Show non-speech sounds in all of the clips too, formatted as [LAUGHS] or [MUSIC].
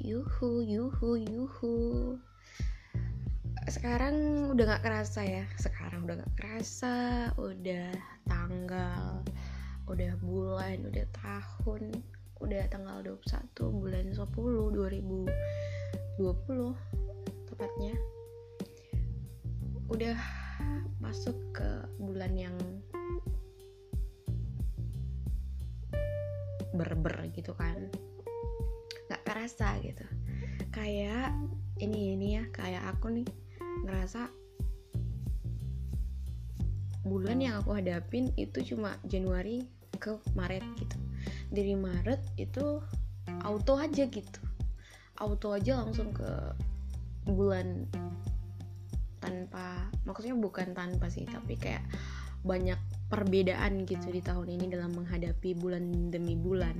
yuhu, yuhu, yuhu. Sekarang udah gak kerasa ya. Sekarang udah gak kerasa. Udah tanggal, udah bulan, udah tahun, udah tanggal 21 bulan 10 2020 tepatnya. Udah masuk ke bulan yang berber gitu kan nggak kerasa gitu. Kayak ini ini ya kayak aku nih ngerasa bulan yang aku hadapin itu cuma Januari ke Maret gitu. Dari Maret itu auto aja gitu. Auto aja langsung ke bulan tanpa maksudnya bukan tanpa sih tapi kayak banyak perbedaan gitu di tahun ini dalam menghadapi bulan demi bulan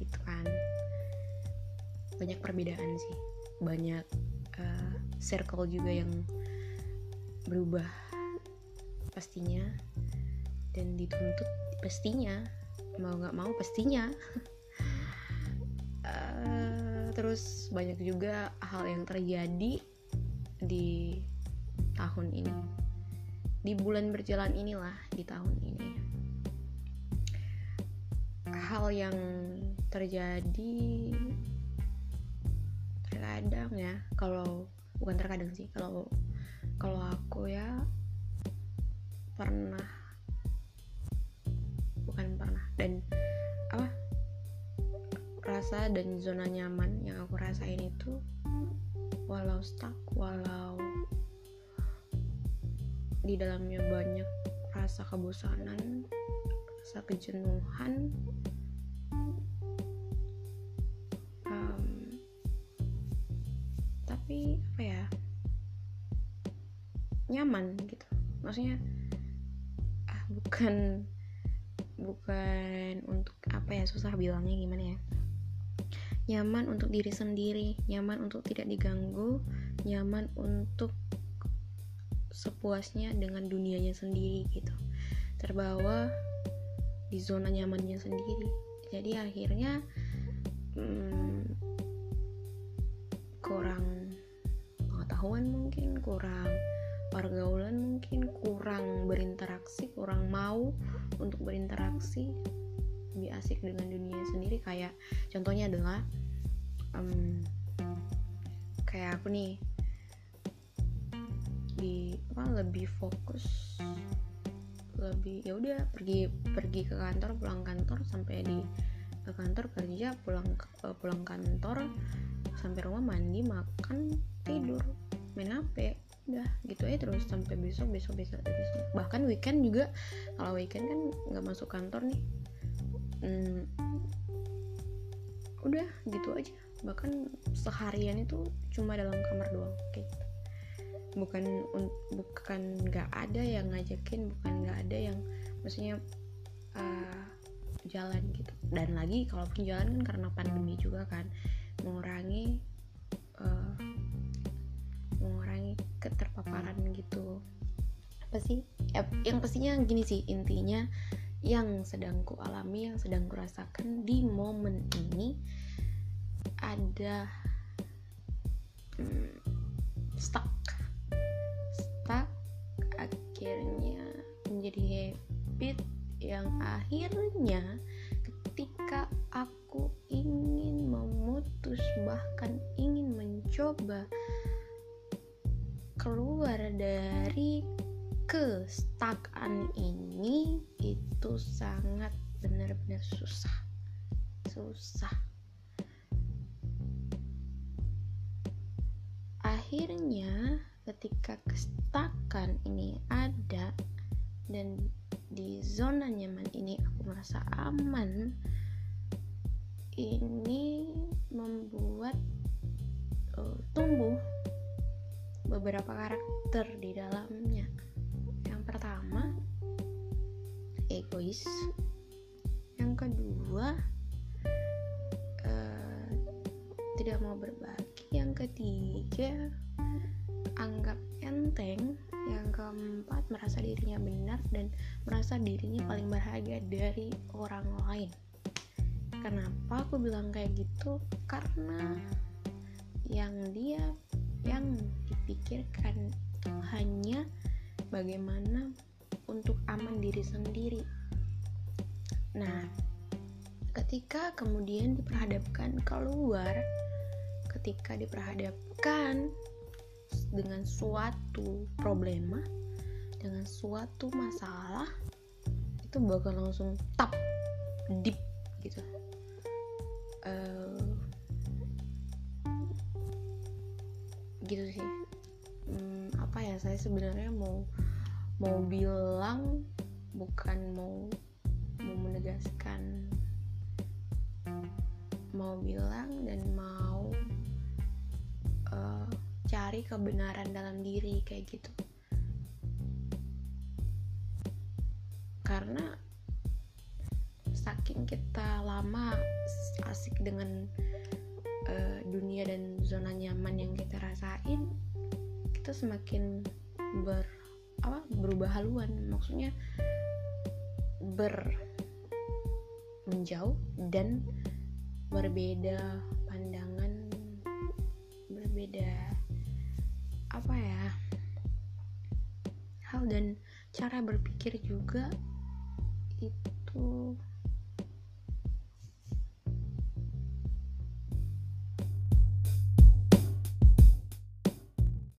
gitu kan banyak perbedaan sih. Banyak uh, circle juga yang berubah pastinya. Dan dituntut pastinya. Mau nggak mau pastinya. Uh, [LAUGHS] terus banyak juga hal yang terjadi di tahun ini. Di bulan berjalan inilah di tahun ini. Hal yang terjadi terkadang ya kalau bukan terkadang sih kalau kalau aku ya pernah bukan pernah dan apa rasa dan zona nyaman yang aku rasain itu walau stuck walau di dalamnya banyak rasa kebosanan rasa kejenuhan tapi apa ya nyaman gitu. Maksudnya ah bukan bukan untuk apa ya susah bilangnya gimana ya. Nyaman untuk diri sendiri nyaman untuk tidak diganggu nyaman untuk sepuasnya dengan dunianya sendiri gitu. Terbawa di zona nyamannya sendiri. Jadi akhirnya hmm, kurang pengetahuan mungkin kurang pergaulan mungkin kurang berinteraksi kurang mau untuk berinteraksi lebih asik dengan dunia sendiri. Kayak contohnya adalah um, kayak aku nih di apa lebih fokus lebih ya udah pergi pergi ke kantor pulang kantor sampai di ke kantor kerja pulang pulang kantor sampai rumah mandi makan gitu aja terus sampai besok besok besok besok. Bahkan weekend juga kalau weekend kan nggak masuk kantor nih. Hmm, udah gitu aja. Bahkan seharian itu cuma dalam kamar doang kayak gitu. Bukan bukan nggak ada yang ngajakin bukan nggak ada yang maksudnya uh, jalan gitu. Dan lagi kalaupun jalan kan karena pandemi juga kan mengurangi uh, keterpaparan gitu. Apa sih? Ya, yang pastinya gini sih intinya yang sedang ku alami yang sedang ku rasakan di momen ini ada hmm, stuck akhirnya menjadi habit yang akhirnya ketika aku ingin memutus bahkan ingin mencoba keluar dari kestakan ini itu sangat benar-benar susah. Susah. Akhirnya ketika kestakan ini ada dan di zona nyaman ini aku merasa aman ini beberapa karakter di dalamnya. Yang pertama egois. Yang kedua uh, tidak mau berbagi. Yang ketiga anggap enteng. Yang keempat merasa dirinya benar dan merasa dirinya paling berharga dari orang lain. Kenapa aku bilang kayak gitu? Karena yang dia yang dipikirkan itu hanya bagaimana untuk aman diri sendiri. Nah ketika kemudian diperhadapkan keluar ketika diperhadapkan dengan suatu problema dengan suatu masalah itu bakal langsung tap deep gitu. Uh, gitu sih. Hmm, apa ya saya sebenarnya mau mau bilang bukan mau mau menegaskan. Mau bilang dan mau uh, cari kebenaran dalam diri kayak gitu. Karena saking kita lama asik dengan uh, dunia dan zona nyaman yang kita rasain kita semakin ber apa berubah haluan. Maksudnya ber menjauh dan berbeda pandangan berbeda apa ya hal dan cara berpikir juga itu